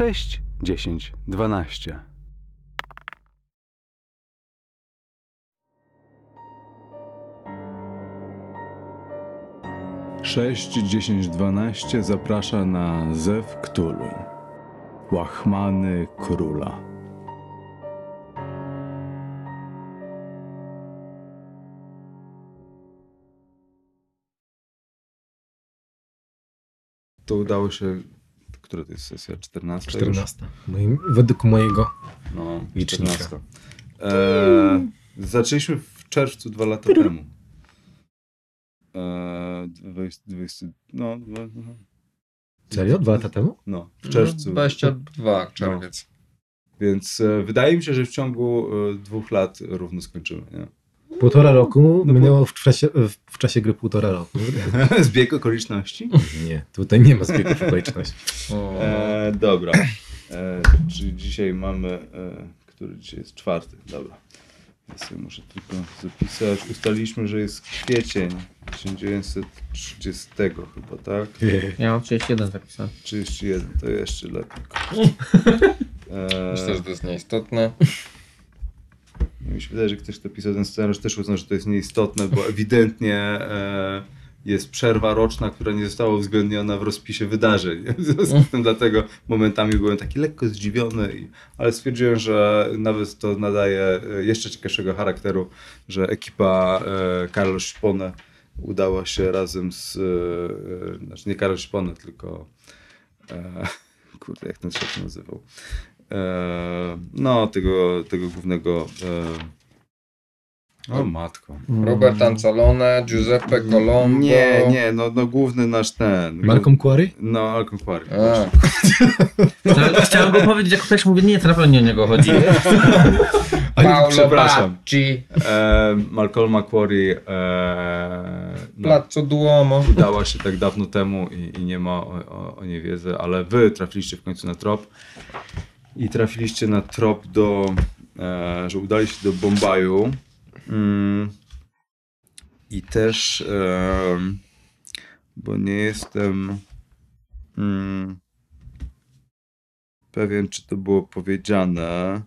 6, 10, 12. Sześć, dziesięć, dwanaście zaprasza na Zew Ktulu. Łachmany króla. To udało się. Która to jest sesja? 14? 14. Moim, według mojego. No, Licznika. 14. E, zaczęliśmy w czerwcu dwa lata temu. E, 20, 20, no, dwa- no, Serio? Dwa lata temu? no, w czerwcu. 22 czerwiec. Więc e, wydaje mi się, że w ciągu e, dwóch lat równo skończymy. Nie? Półtora roku No minęło w czasie, w, czasie gry półtora roku. Zbieg okoliczności? Nie, tutaj nie ma zbiegów okoliczności. O, E, dobra. E, czyli dzisiaj mamy. E, który dzisiaj jest czwarty? Dobra. Ja sobie muszę tylko zapisać. Ustaliliśmy, że jest kwiecień 1930 chyba, tak? Ja mam 31 zapisane. 31, to jeszcze lepiej. E, Myślę, że to jest nieistotne. Mi się wydaje, że ktoś, kto pisał ten scenariusz, też uznał, że to jest nieistotne, bo ewidentnie e, jest przerwa roczna, która nie została uwzględniona w rozpisie wydarzeń. W związku z tym dlatego momentami byłem taki lekko zdziwiony, ale stwierdziłem, że nawet to nadaje e, jeszcze ciekawszego charakteru, że ekipa e, Karol Szpone udała się razem z, e, e, znaczy nie Karol Szpone, tylko e, kurde, jak ten się nazywał? E, no, tego, tego głównego. E, o matko. Robert Ancalone, Giuseppe Colombo. Nie, nie, no, no główny nasz ten. Malcolm Quarry? No, Malcolm Quarry. Chciałem- go powiedzieć, jak ktoś mówi, nie, to na pewno nie o niego chodzi. Paulo przepraszam. Bacci, E, Malcolma Quarry e, no, Placzo Duomo. udała się tak dawno temu i, i nie ma o, o, o niej wiedzy, ale wy trafiliście w końcu na trop i trafiliście na trop do, e, że udali się do Bombaju mm, i też em, bo nie jestem mm, pewien, czy to było powiedziane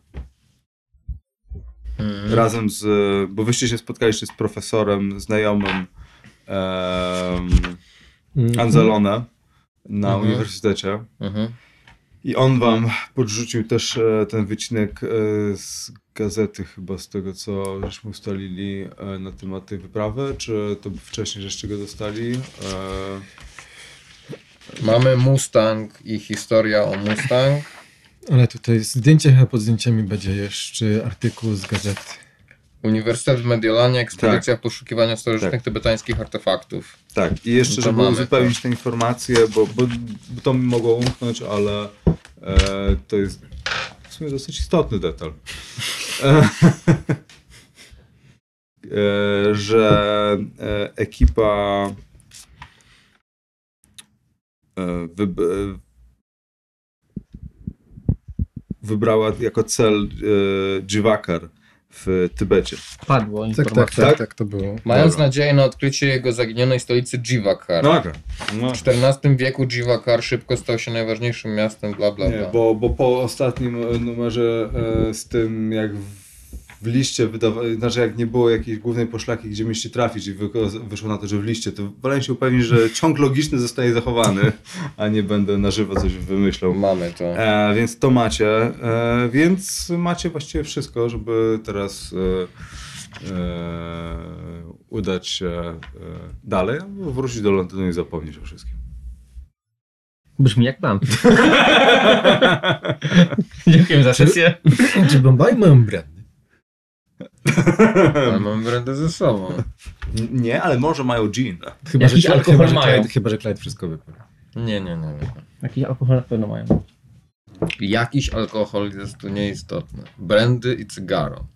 Mm. razem z, bo wyście się spotkaliście z profesorem znajomym em, Mm. Anzalone na Mhm. uniwersytecie Mhm. I on wam podrzucił też e, ten wycinek e, z gazety chyba z tego co żeśmy ustalili e, na temat tej wyprawy, czy to wcześniej żeście go dostali? Mamy Mustang i historia o Mustang. Ale tutaj zdjęcie, a pod zdjęciami będzie jeszcze artykuł z gazety. Uniwersytet w Mediolanie, ekspedycja w poszukiwania starożytnych Tak. tybetańskich artefaktów. tak, i jeszcze, to żeby mamy uzupełnić te informacje, bo, bo, bo to mi mogło umknąć, ale e, to jest w sumie dosyć istotny detal. E, e, że e, ekipa e, wyb, e, wybrała jako cel e, Jivakar w Tybecie. Padło Tak, tak, tak, tak to było. Mając Dobra. nadzieję na odkrycie jego zaginionej stolicy Jivakar. No, okej. no. W XIV wieku Jivakar szybko stał się najważniejszym miastem, bla bla Nie, bla. bo, bo po ostatnim numerze e, z tym, jak w, w liście wydawa- znaczy jak nie było jakiejś głównej poszlaki, gdzie mieliście trafić i wyszło na to, że w liście, to wolałem się upewnić, że ciąg logiczny zostaje zachowany, a nie będę na żywo coś wymyślał. Mamy to. E, więc to macie, e, więc macie właściwie wszystko, żeby teraz e, e, udać się e, dalej, albo wrócić do Londynu i zapomnieć o wszystkim. Brzmi jak plan. Dziękuję za sesję. Czy Bombaj mają brandy? Ale mamy brandę ze sobą. Nie, ale może mają gin. Chyba, Jakiś że, alkohol chyba, że mają. Clyde, chyba, że Clyde wszystko wypił. Nie, nie, nie, nie. Jakiś alkohol na pewno mają. Jakiś alkohol jest tu nieistotny. Brandy i cygaro.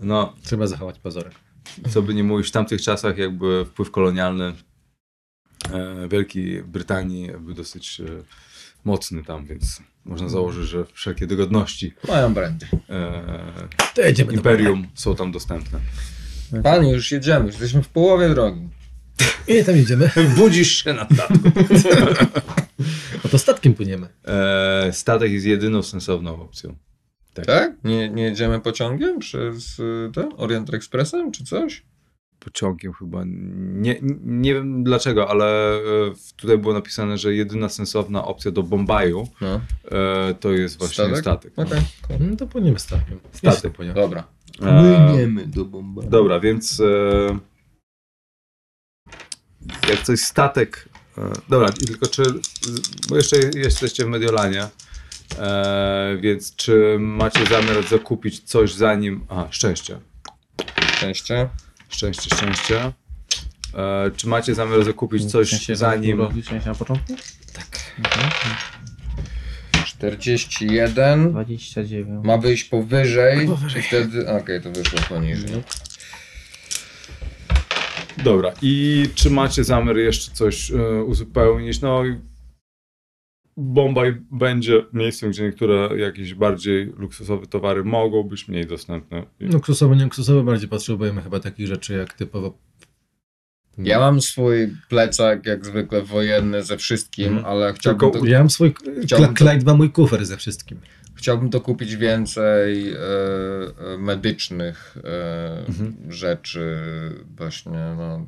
No, Trzeba zachować pozorek. co by nie mówić, w tamtych czasach jakby wpływ kolonialny e, Wielkiej Brytanii był dosyć e, mocny tam, więc można założyć, że wszelkie dogodności Mają brandy. e, To jedziemy do imperium są tam dostępne. Panie, już jedziemy. Już jesteśmy w połowie drogi. Ile tam jedziemy? Budzisz się na statku. No to statkiem płyniemy. E, statek jest jedyną sensowną opcją. Tak? Nie, nie jedziemy pociągiem przez y, ten Orient Expressem czy coś? Pociągiem chyba. Nie, nie wiem dlaczego, ale e, tutaj było napisane, że jedyna sensowna opcja do Bombaju No. e, to jest właśnie Statek? statek. Okej, cool. No to płyniemy statkiem. Statek. Statek płynie. dobra. E, do Bombaju. Dobra, więc e, jak coś statek. E, dobra, i tylko czy. Bo jeszcze jesteście w Mediolanie. E, więc czy macie zamiar zakupić coś zanim. A, szczęście. Szczęście. Szczęście, szczęście. E, czy macie zamiar zakupić coś zanim. szczęście na początku? 41. 29. Ma wyjść powyżej. I wtedy. Okej, to wyszło poniżej. Dobra, i czy macie zamiar jeszcze coś e, uzupełnić? No, i Bombaj będzie miejscem, gdzie niektóre jakieś bardziej luksusowe towary mogą być mniej dostępne. Luksusowe, nie luksusowe, bardziej potrzebujemy chyba takich rzeczy jak typowo... Ja mam swój plecak, jak zwykle wojenny ze wszystkim, Mhm. ale chciałbym Tylko to, Ja mam swój... Chciałbym Clyde ma mój kufer ze wszystkim. chciałbym to kupić więcej e, e, medycznych e, Mhm. rzeczy, właśnie, no,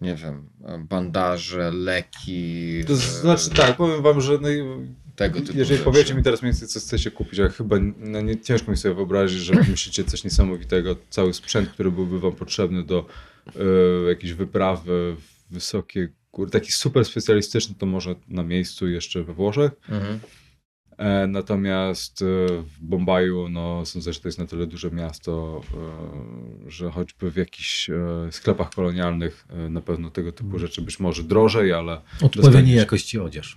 nie wiem, bandaże, leki. To e, znaczy tak, powiem wam, że no, Tego typu jeżeli rzeczy. powiecie mi teraz mniej więcej, co chcecie kupić, a chyba no, nie, ciężko mi sobie wyobrazić, że myślicie coś niesamowitego, cały sprzęt, który byłby wam potrzebny do e, jakiejś wyprawy w wysokie góry, taki super specjalistyczny, to może na miejscu jeszcze we Włoszech. Mhm. E, Natomiast e, w Bombaju no, sądzę, że to jest na tyle duże miasto, e, że choćby w jakichś sklepach kolonialnych na pewno tego typu rzeczy być może drożej, ale Odpowiedniej jakości odzież.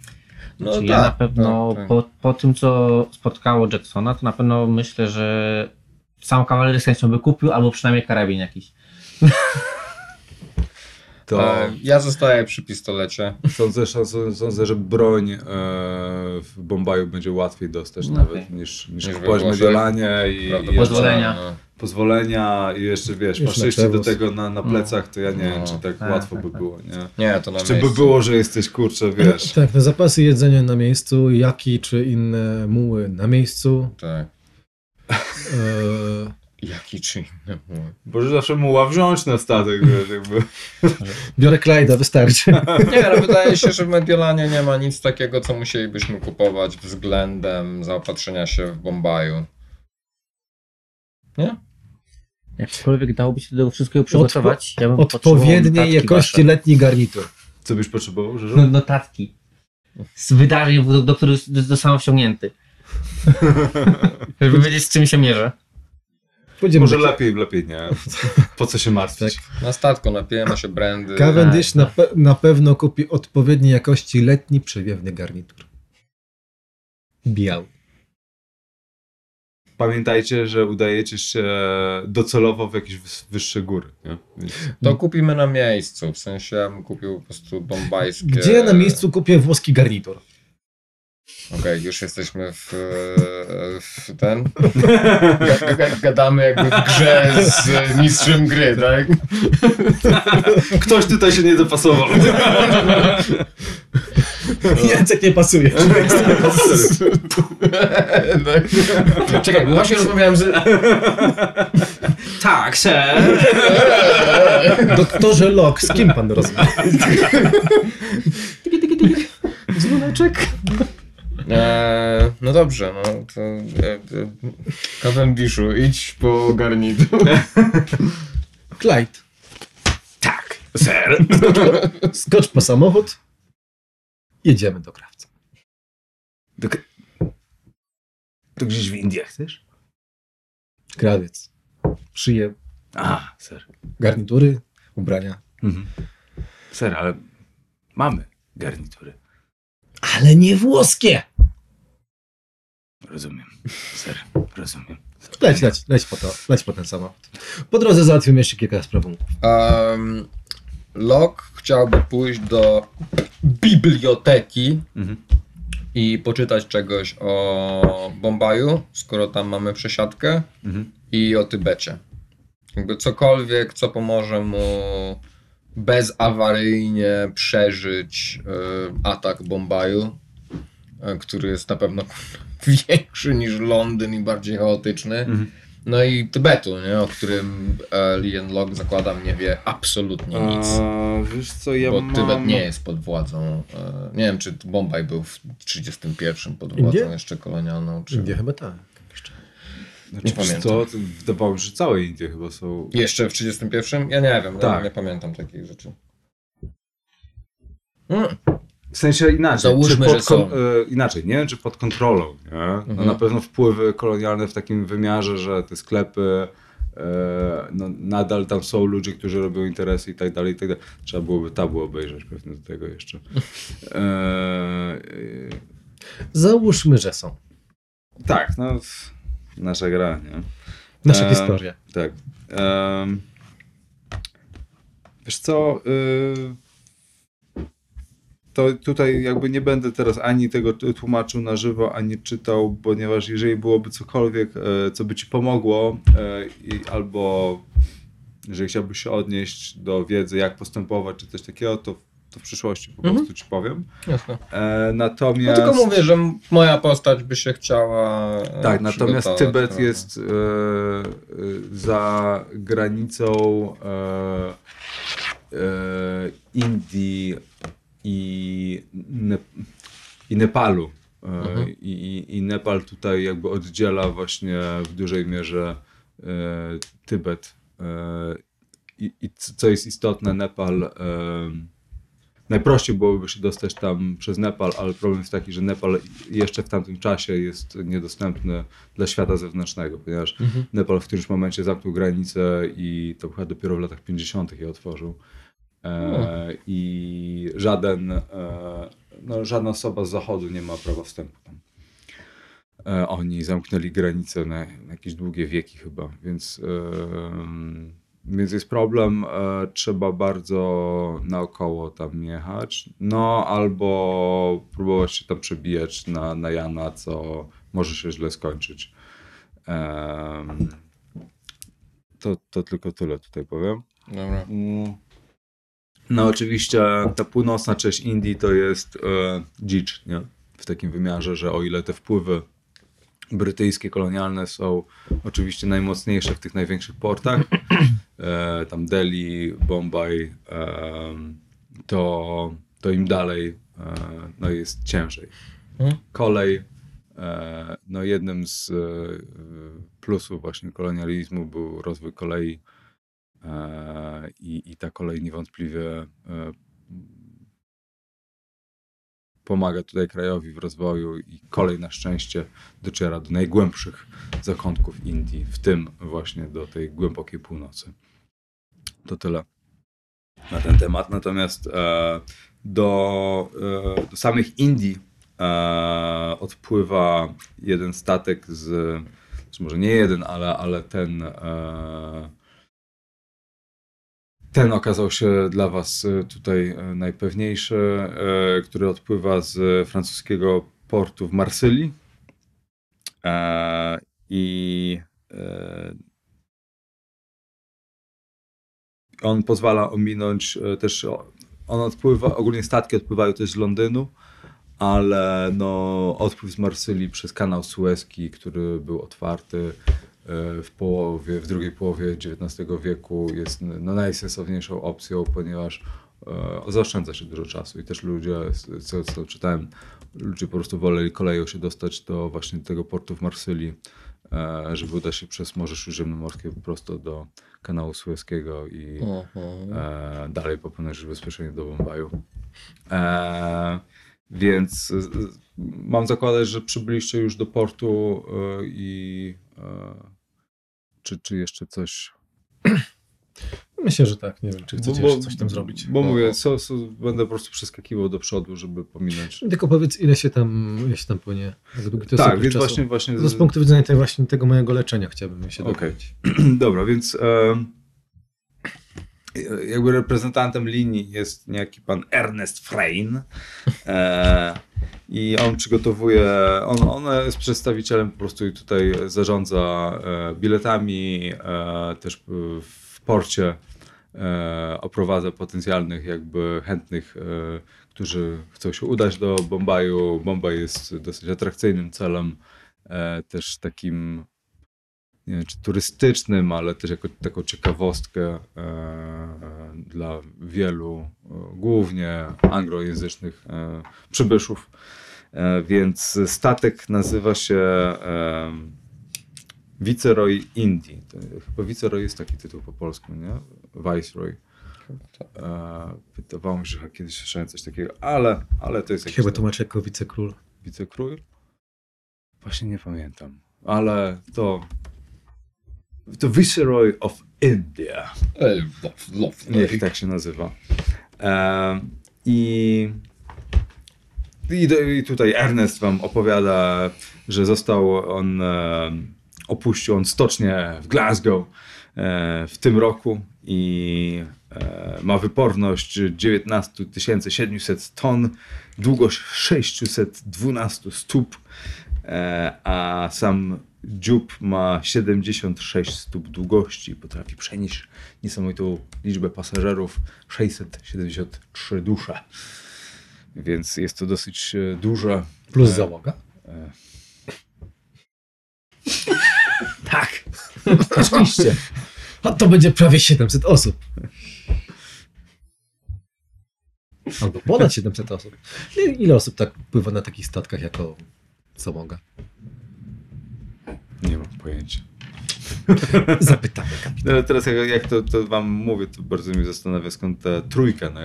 No Znaczy, tak, ja na pewno tak, tak. Po, po tym, co spotkało Jacksona, to na pewno myślę, że sam kawalery z chęcią by kupił, albo przynajmniej karabin jakiś. to E, ja zostaję przy pistolecie. sądzę, sądzę, sądzę, że broń e, w Bombaju będzie łatwiej dostać No nawet niż, niż Niż kupować. Mediolanie i, i Pozwolenia. no. pozwolenia i jeszcze wiesz, Już do tego na, na plecach, to ja nie wiem, No. czy tak Tak, łatwo tak, by tak. było, nie? Nie, to na Czy by było, że jesteś kurczę, wiesz. Tak, na zapasy jedzenia na miejscu, jaki czy inne muły na miejscu. Tak. E, Jaki czy inny mój. Boże, zawsze muła wziąć na statek, jakby. biorę Clyde'a, wystarczy. Nie, no wydaje się, że w Mediolanie nie ma nic takiego, co musielibyśmy kupować względem zaopatrzenia się w Bombaju. Nie? Jakkolwiek dałoby się do tego wszystkiego przygotować, ja bym potrzebował Odpowiedniej jakości wasze. letni garnitur. Co byś potrzebował, że? No, notatki. Z wydarzeń, do, do których do- zostałem wciągnięty. Żeby wiedzieć, z czym się mierzę. Będziemy Może lepiej, lepiej nie. Po co się martwić? Na statku napijemy się brandy. Cavendish Tak, na, pe- na pewno kupi odpowiedniej jakości letni przewiewny garnitur. Biały. Pamiętajcie, że udajecie się docelowo w jakieś wyższe góry. Nie? Więc To kupimy na miejscu, w sensie ja bym kupił po prostu bombajskie... Gdzie na miejscu kupię włoski garnitur? Okej, już jesteśmy w, w ten... Ga- Gadamy jakby w grze z mistrzem gry, tak? Ktoś tutaj się nie dopasował. Język nie pasuje. Czekaj, bo właśnie rozmawiałem z... Tak, ser. Doktorze Locke, z kim pan rozmawia? Dzwoneczek. Eee, no dobrze, no to e, e, Cavendishu, idź po garnitur. Clyde. tak, ser. Skocz po samochód. Jedziemy do krawca. To, to gdzieś w Indiach chcesz? Krawiec. Szyje A, ser. garnitury, ubrania. Mhm. Ser, ale mamy garnitury. Ale nie włoskie! Rozumiem. Ser, rozumiem. Leć, leć, leć po to, leć po ten samochód. Po drodze załatwimy jeszcze kilka spraw. Um, Locke chciałby pójść do biblioteki Mhm. i poczytać czegoś o Bombaju, skoro tam mamy przesiadkę, Mhm. i o Tybecie. Jakby cokolwiek, co pomoże mu bezawaryjnie przeżyć y, atak Bombaju, e, który jest na pewno większy niż Londyn i bardziej chaotyczny. Mhm. No i Tybetu, nie? o którym e, Lien Locke zakładam nie wie absolutnie nic. A, wiesz co, ja bo mam... Tybet nie jest pod władzą. E, nie wiem, czy Bombaj był w 31 pod władzą Indie? jeszcze kolonialną, czy Indie chyba tak. Jeszcze. Znaczy, nie pamiętam. co, to wydawało mi się, że całe Indie chyba są... jeszcze w 31? Ja nie wiem, Tak. ja nie pamiętam takich rzeczy. Mm. W sensie inaczej. Załóżmy, że pod kon- są. e, inaczej, nie wiem, czy pod kontrolą. Nie? No Mhm. na pewno wpływy kolonialne w takim wymiarze, że te sklepy e, no, nadal tam są ludzie, którzy robią interesy i tak dalej, i tak dalej. Trzeba byłoby tabu obejrzeć pewnie do tego jeszcze. E, e, Załóżmy, że są. tak, no nasza gra, nie? Nasza Ehm, historia. Tak. Em, wiesz co, y, to tutaj jakby nie będę teraz ani tego tłumaczył na żywo, ani czytał, ponieważ jeżeli byłoby cokolwiek, e, co by ci pomogło, e, i, albo jeżeli chciałbyś się odnieść do wiedzy, jak postępować, czy coś takiego, to, to w przyszłości po Mhm. prostu ci powiem. Jasne. E, natomiast... tylko mówię, że moja postać by się chciała. Tak, natomiast Tybet prawda? jest e, e, za granicą e, Indii i, ne, i Nepalu. E, Mhm. i, i, Nepal tutaj jakby oddziela właśnie w dużej mierze e, Tybet. E, i, I co jest istotne, Nepal. E, Najprościej byłoby się dostać tam przez Nepal, ale problem jest taki, że Nepal jeszcze w tamtym czasie jest niedostępny dla świata zewnętrznego, ponieważ Mhm. Nepal w którymś momencie zamknął granicę i to chyba dopiero w latach 50. je otworzył. E, I żaden, e, no, żadna osoba z zachodu nie ma prawa wstępu tam. E, oni zamknęli granicę na, na jakieś długie wieki chyba, więc, więc jest problem. E, trzeba bardzo naokoło tam jechać. No albo próbować się tam przebijać na, na Jana, co może się źle skończyć. To, to tylko tyle tutaj powiem. Dobra. No oczywiście ta północna część Indii to jest e, dzicz, nie? W takim wymiarze, że o ile te wpływy brytyjskie, kolonialne są oczywiście najmocniejsze w tych największych portach, e, tam Delhi, Bombaj, e, to, to im dalej e, no jest ciężej. Mhm. Kolej, e, no jednym z e, plusów właśnie kolonializmu był rozwój kolei I, I ta kolej niewątpliwie e, pomaga tutaj krajowi w rozwoju i kolej na szczęście dociera do najgłębszych zakątków Indii, w tym właśnie do tej głębokiej północy. To tyle na ten temat. Natomiast e, do, e, do samych Indii odpływa jeden statek z, może nie jeden, ale, ale ten ten okazał się dla Was e, tutaj e, najpewniejszy, e, który odpływa z francuskiego portu w Marsylii. E, I e, on pozwala ominąć też. On odpływa, ogólnie statki odpływają też z Londynu, ale no, odpływ z Marsylii przez kanał Suezki, który był otwarty w połowie, w drugiej połowie XIX wieku jest no, najsensowniejszą opcją, ponieważ e, zaoszczędza się dużo czasu i też ludzie, z- co, co czytałem, ludzie po prostu woleli koleją się dostać do właśnie tego portu w Marsylii, e, żeby udać się przez Morze Śródziemnomorskie prosto do kanału Suezkiego i Mhm. e, dalej popłynąć bezpiecznie do Bombaju. E, więc mam zakładać, że przybyliście już do portu e, i czy, czy jeszcze coś. Myślę, że tak. Nie wiem, czy chcecie Bo- coś tam zrobić. Bo mówię, so, so, będę po prostu przeskakiwał do przodu, żeby pominąć. Tylko powiedz, ile się tam, ile się tam płynie. Tak, więc czasu. właśnie, właśnie To z punktu widzenia tej właśnie tego mojego leczenia chciałbym się Okej. dowiedzieć. Dobra, więc e, jakby reprezentantem linii jest niejaki pan Ernest Frein. E, I on przygotowuje, on, on jest przedstawicielem po prostu i tutaj zarządza e, biletami, e, też w porcie e, oprowadza potencjalnych jakby chętnych, e, którzy chcą się udać do Bombaju. Bombaj jest dosyć atrakcyjnym celem, e, też takim nie wiem, czy turystycznym, ale też jako taką ciekawostkę e, e, dla wielu, e, głównie anglojęzycznych przybyszów. Więc statek nazywa się Viceroy Indii. Chyba Viceroy jest taki tytuł po polsku, nie? Viceroy. E, wydawało mi się, że kiedyś słyszałem coś takiego, ale, ale to jest jakiś Chyba tam tłumaczę jako wicekról. wicekról. Właśnie nie pamiętam, ale to to Viceroy of India. Love. Niech tak się nazywa. E, I, i, tutaj Ernest wam opowiada, że został on, e, opuścił on stocznię w Glasgow e, w tym roku i e, ma wyporność 19 700 ton, długość 612 stóp, e, a sam dziób ma 76 stóp długości. Potrafi przenieść niesamowitą liczbę pasażerów 673 dusze. Więc jest to dosyć e, duże. Plus E, załoga. e, Tak. Oczywiście. A to będzie prawie 700 osób. Albo ponad 700 osób. Ile osób tak pływa na takich statkach jako załoga? Pojęcia. Zapytamy kapitana. No, teraz jak, jak to, to wam mówię, to bardzo mnie zastanawia, skąd ta trójka na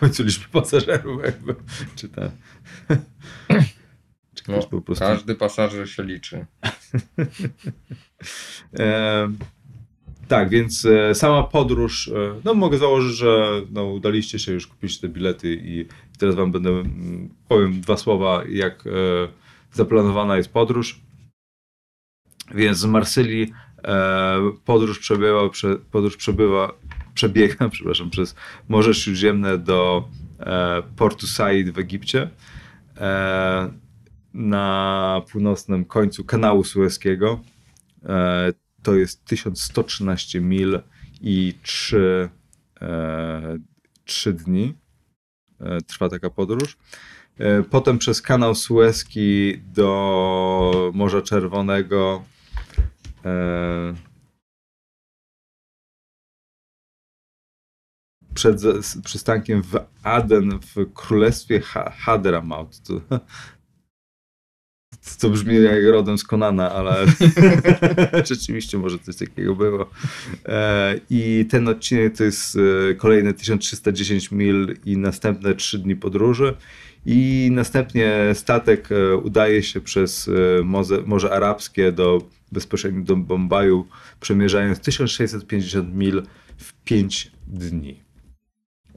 końcu liczby pasażerów. Jakby. Czy ta... Czy No, po prostu... Każdy pasażer się liczy. E, tak, więc e, sama podróż, e, no mogę założyć, że no, udaliście się już kupić te bilety i teraz wam będę, mm, powiem dwa słowa, jak e, zaplanowana jest podróż. Więc z Marsylii e, podróż przebywa, prze, podróż przebiega, przepraszam, przez Morze Śródziemne do e, Portu Said w Egipcie. E, na północnym końcu kanału Sueskiego. To jest 1113 mil i 3, e, 3 dni trwa taka podróż. Potem przez kanał Suezki do Morza Czerwonego. E, przed przystankiem w Aden w królestwie ha Hadramaut. To, to brzmi jak rodem z Konana, ale rzeczywiście może coś takiego było. E, I ten odcinek to jest e, kolejne 1310 mil i następne 3 dni podróży. I następnie statek udaje się przez Morze Arabskie do bezpośrednio do Bombaju, przemierzając 1650 mil w 5 dni.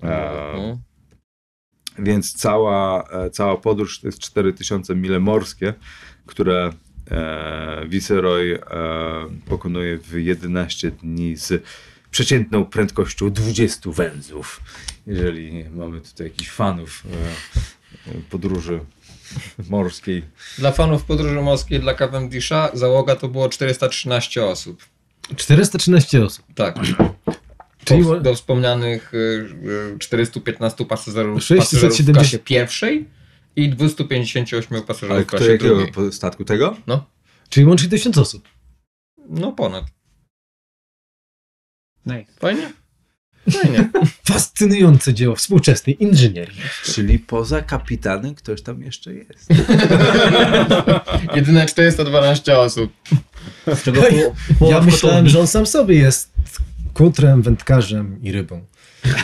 E, Mhm. więc cała, e, cała podróż to jest 4000 mile morskie, które e, Viceroy e, pokonuje w 11 dni z przeciętną prędkością 20 węzłów. Jeżeli mamy tutaj jakichś fanów e, e, podróży morskiej. Dla fanów podróży morskiej dla Cavendisha załoga to było 413 osób. 413 osób. Tak. Czyli do, do wspomnianych y, y, 415 pasażerów, 670 pasażerów w klasie pierwszej i 258 pasażerów Ale w klasie jakiego drugiej. statku tego? Czyli łącznie 1000 osób. No ponad. Nice. Fajnie? Fajnie. Fascynujące dzieło współczesnej inżynierii. Czyli poza kapitanem ktoś tam jeszcze jest. Jedyne 412 osób. Z czego Ja- po, połowa Ja myślałem, kotłowni. że on sam sobie jest kutrem, wędkarzem i rybą.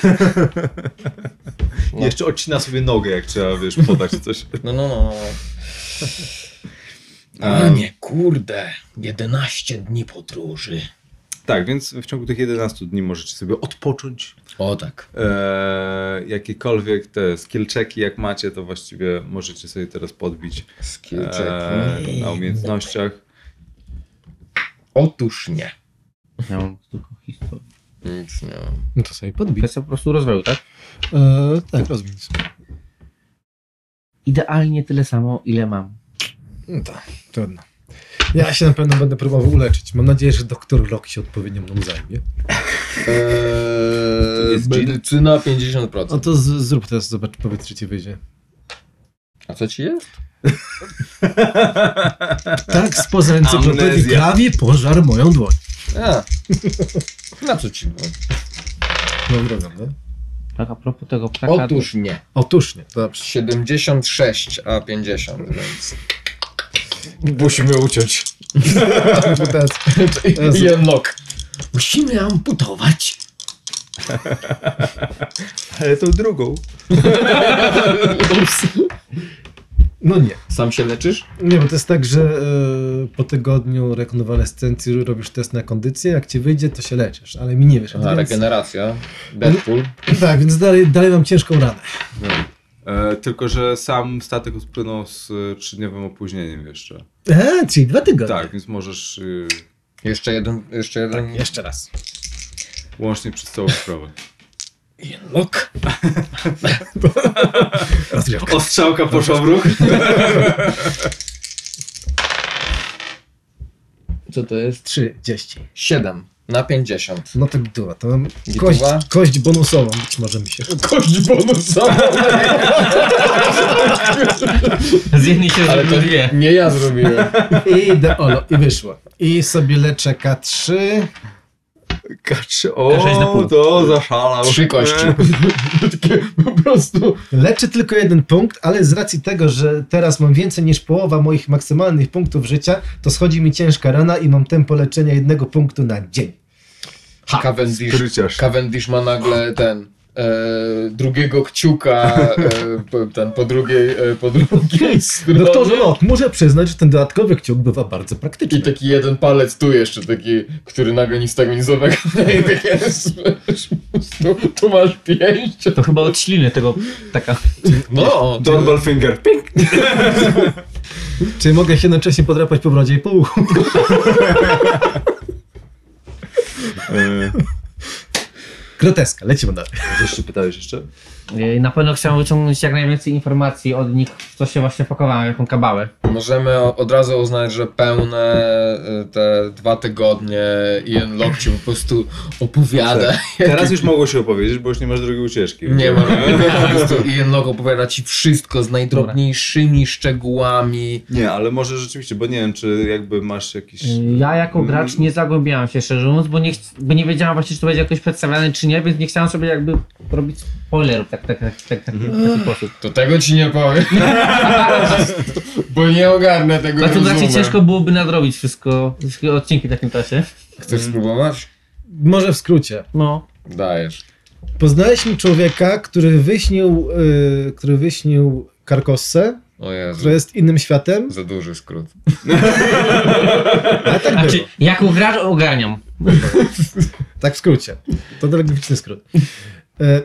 I jeszcze odcina sobie nogę, jak trzeba, wiesz, podać coś. No, no, no. A nie, kurde. 11 dni podróży. Tak, więc w ciągu tych 11 dni możecie sobie odpocząć. O tak. Eee, jakiekolwiek te skill checki, jak macie, to właściwie możecie sobie teraz podbić Skill eee, na umiejętnościach. Otóż nie. Ja mam tylko historię. Nic nie mam. No to sobie podbij. Kwestia po prostu rozwoju, tak? E, tak, rozumiem. Idealnie tyle samo, ile mam. No tak, trudno. Ja się na pewno będę próbował uleczyć. Mam nadzieję, że doktor Locke się odpowiednio mną zajmie. Eee? Medycyna 50%. No to z, zrób teraz, zobacz, powiedz, czy ci wyjdzie. A co ci jest? Tak, spoza encyklopedii prawie pożar moją dłoń. A. Na co ci? No drogą, no. Tak, a propos tego ptaka. Otóż nie. Otóż nie, dobrze. 76, a 50, więc... Musimy uciąć. Amputacja. Jednok. Musimy amputować. Ale tą drugą. No nie. Sam się leczysz? Nie, bo to jest tak, że e, po tygodniu rekonwalescencji robisz test na kondycję, jak ci wyjdzie, to się leczysz, ale mi nie wyszedł. Aha, więc, regeneracja. Deadpool. tak, więc dalej, dalej mam ciężką ranę. E, tylko, że sam statek odpłynął z e, trzydniowym opóźnieniem jeszcze. E, czyli dwa tygodnie. Tak, więc możesz y, Jeszcze jeden, jeszcze jeden. Jeszcze raz. łącznie przez całą sprawę. Rozrywka. Ostrzałka poszła w ruch. Co to jest? 30. 7 na 50. No to gduwa, to Gituwa? kość, kość bonusową, być może mi się. Kość bonusowa. Z jednej się Ale to dwie. nie ja zrobiłem. I idę, olo, i wyszło. I sobie leczę K3. Kaczy, K6 na pół. o, to zaszalał. Trzy kości. Takie po prostu. Leczę tylko jeden punkt, ale z racji tego, że teraz mam więcej niż połowa moich maksymalnych punktów życia, to schodzi mi ciężka rana i mam tempo leczenia jednego punktu na dzień. Cavendish, Skryciarz. Cavendish ma nagle ten e, drugiego kciuka e, po, ten, po drugiej, e, po drugiej stronie. Doktorze Lot, muszę przyznać, że ten dodatkowy kciuk bywa bardzo praktyczny. I taki jeden palec tu jeszcze, taki, który nagle nic tego tak jest, tu, tu masz pięść. To chyba od śliny tego ptaka. No, Donball finger. Pink. Czy mogę się jednocześnie podrapać po brodzie i po uchu? Groteska, lecimy dalej. Jeszcze pytałeś jeszcze? Yy, Na pewno chciałem wyciągnąć jak najwięcej informacji od nich, w co się właśnie pakowałem, jaką kabałę. Możemy od razu uznać, że pełne y, te dwa tygodnie Ian Locke ci po prostu opowiada. Teraz już mogło się opowiedzieć, bo już nie masz drugiej ucieczki. Nie ma. Po prostu Ian Locke opowiada ci wszystko z najdrobniejszymi szczegółami. Nie, ale może rzeczywiście, bo nie wiem, czy jakby masz jakiś... Yy, Ja jako gracz nie zagłębiałem się szczerze mówiąc, bo nie, chc- bo nie wiedziałem właśnie, czy to będzie jakoś przedstawiane, czy nie, więc nie chciałem sobie jakby robić spoilerów tak, tak, tak, tak, tak, w taki sposób. To tego ci nie powiem. Bo nie ogarnę tego Na tym raczej ciężko byłoby nadrobić wszystko, wszystkie odcinki w takim czasie. Chcesz spróbować? Może w skrócie. No, Dajesz. Poznaliśmy człowieka, który wyśnił, y, który wyśnił Karkossę, O Jezu. która jest innym światem. Za duży skrót. A tak było. znaczy, jako gracz ogarniam. Tak w skrócie. To telegraficzny skrót. E,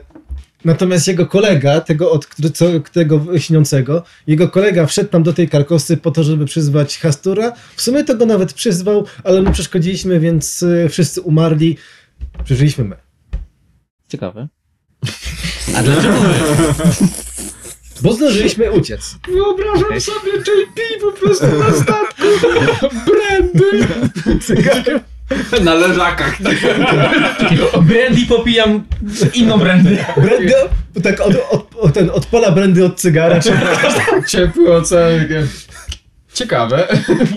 Natomiast jego kolega, tego, od, co, tego śniącego, jego kolega wszedł tam do tej karkosy po to, żeby przyzwać Hastura. W sumie to go nawet przyzwał, ale my przeszkodziliśmy, więc y, wszyscy umarli. Przeżyliśmy my. Ciekawe. A dlaczego my? Bo zdążyliśmy uciec. Wyobrażam sobie JP po prostu na statku. Brandy. Na leżakach. Brandy popijam inną brandy. Brandy, tak od, od, od, ten, odpala brandy od cygara. Czy, Ciepły ocean. Ciekawe.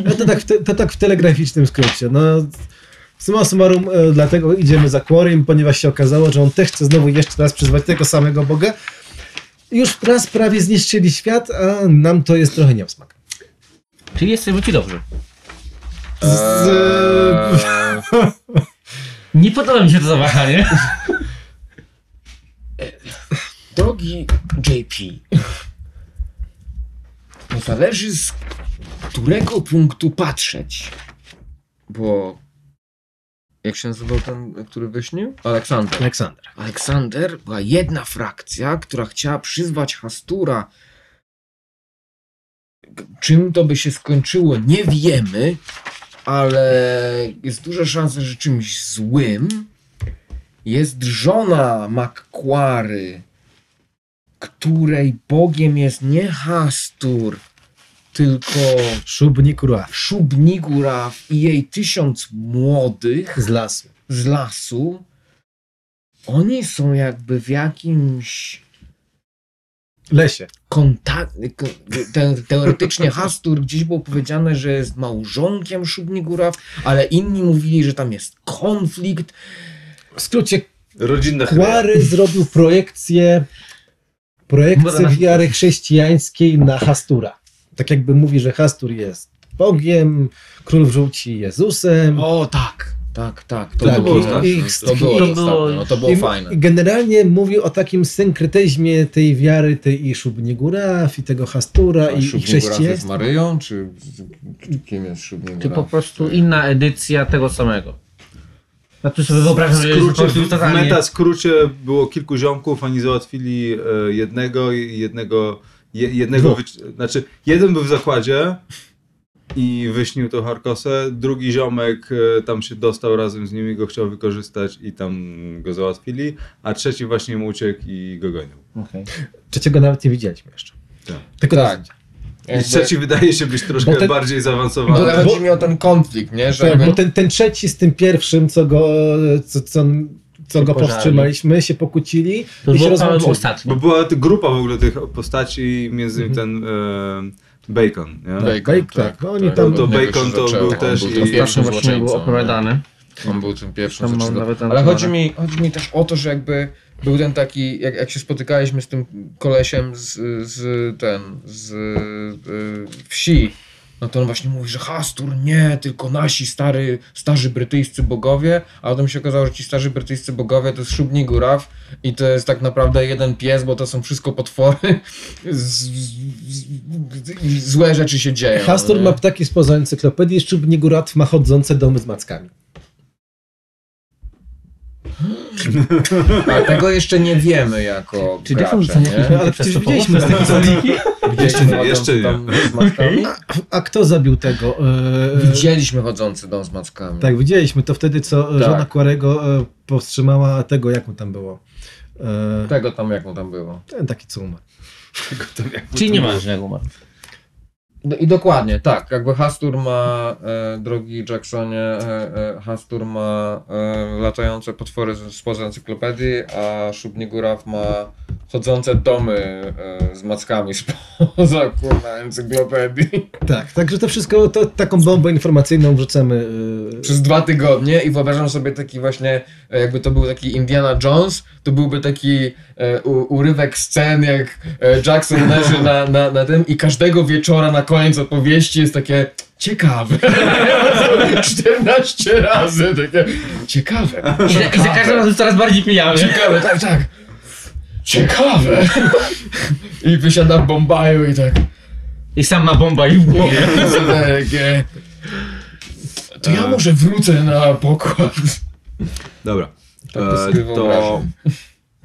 no to, tak, w te, to tak w telegraficznym skrócie. No, summa summarum, e, dlatego idziemy za Quarrym, ponieważ się okazało, że on też chce znowu jeszcze raz przyzwać tego samego Boga. Już raz prawie zniszczyli świat, a nam to jest trochę nie w smak. Czyli jesteśmy ci dobrzy. Z, Eee, Nie podoba mi się to zawahanie. Drogi JP, to zależy z którego punktu patrzeć. Bo jak się nazywał ten, który wyśnił? Aleksander. Aleksander. Aleksander była jedna frakcja, która chciała przyzwać Hastura. Czym to by się skończyło, nie wiemy, ale jest duża szansa, że czymś złym. Jest żona Makwary, której bogiem jest nie Hastur, tylko Szubnikurach Szubniguraw i jej tysiąc młodych z lasu. z lasu oni są jakby w jakimś Lesie. kontakt, ko- te, teoretycznie Hastur gdzieś było powiedziane, że jest małżonkiem Szubniguraw, ale inni mówili, że tam jest konflikt. W skrócie, Rodzinna chwila. Kłary zrobił projekcję, projekcję wiary chrześcijańskiej na Hastura. Tak jakby mówi, że Hastur jest Bogiem, król wrzuci Jezusem. O tak, tak, tak. To, Tak, to było, i- tak, i- to było, to było- no, to było I, fajne. I generalnie mówi o takim synkretyzmie tej wiary, tej i Szubniguraw, i tego Hastura, i, i jest chrześcijaństwa. Maryją, czy czy kim jest Szubniguraw? Czy po prostu inna edycja tego samego. Znaczy sobie W wyobrażam, że skrócie, w totalnie... meta skrócie było kilku ziomków, oni załatwili e, jednego, i jednego, je, jednego, wyci- znaczy jeden był w zakładzie i wyśnił to Harkosę, drugi ziomek e, tam się dostał razem z nimi, go chciał wykorzystać i tam go załatwili, a trzeci właśnie mu uciekł i go gonił. Okej. Trzeciego nawet nie widzieliśmy jeszcze. Tak. Tylko Tak. I Jakby- trzeci wydaje się być troszkę Bo ten- bardziej Bo zaawansowany. bo- chodzi mi o ten konflikt, nie? Że Tak, jakby- bo ten, ten trzeci z tym pierwszym, co go, co, co, co go powstrzymaliśmy, się pokłócili To i się rozłączyli. ostatni. Bo była grupa w ogóle tych postaci, między innymi ten e, Bacon, nie? Bacon, tak, no oni tam- od To Bacon to był też i- był i- pierwszym Ostatnio właśnie był opowiadany. On był tym pierwszym Tam Ale chodzi mi, chodzi mi też o to, że jakby był ten taki, jak, jak się spotykaliśmy z tym kolesiem z, z ten, z y, wsi, no to on właśnie mówi, że Hastur nie, tylko nasi stary, starzy brytyjscy bogowie, a potem się okazało, że ci starzy brytyjscy bogowie to jest Szubni Góraw i to jest tak naprawdę jeden pies, bo to są wszystko potwory z, z, z, i złe rzeczy się dzieją. Hastur nie? ma ptaki spoza encyklopedii, Szczubnigurat ma chodzące domy z mackami. Ale tego jeszcze nie wiemy jako Czy gracze, Jackson nie? Ale przecież widzieliśmy z tego zadiki. Jeszcze nie, jeszcze nie. tam z mackami? A kto zabił tego? E, Widzieliśmy chodzący dom z mackami. Tak, widzieliśmy. To wtedy, co Tak. żona Quarego e, powstrzymała tego, jak mu tam było. E, Tego tam, jak mu tam było. ten taki, co umarł. Czyli nie ma żadnego umarł. No I dokładnie, tak. Jakby Hastur ma, e, drogi Jacksonie, e, e, Hastur ma e, latające potwory spoza encyklopedii, a Szubniguraw ma chodzące domy e, z mackami spoza kurna encyklopedii. Tak, także to wszystko, to taką bombę informacyjną wrzucamy. e, Przez dwa tygodnie i wyobrażam sobie taki właśnie, jakby to był taki Indiana Jones, to byłby taki u, urywek scen, jak e, Jackson leży na, na, na tym i każdego wieczora na koniec opowieści jest takie ciekawe. 14 razy takie ciekawe. I za, i za każdym razem coraz bardziej pijany. Ciekawe, tak, tak. Ciekawe. I wysiada w Bombaju i tak. I sam ma bomba i w głowie. To ja może wrócę na pokład. Dobra. Tak to E, to.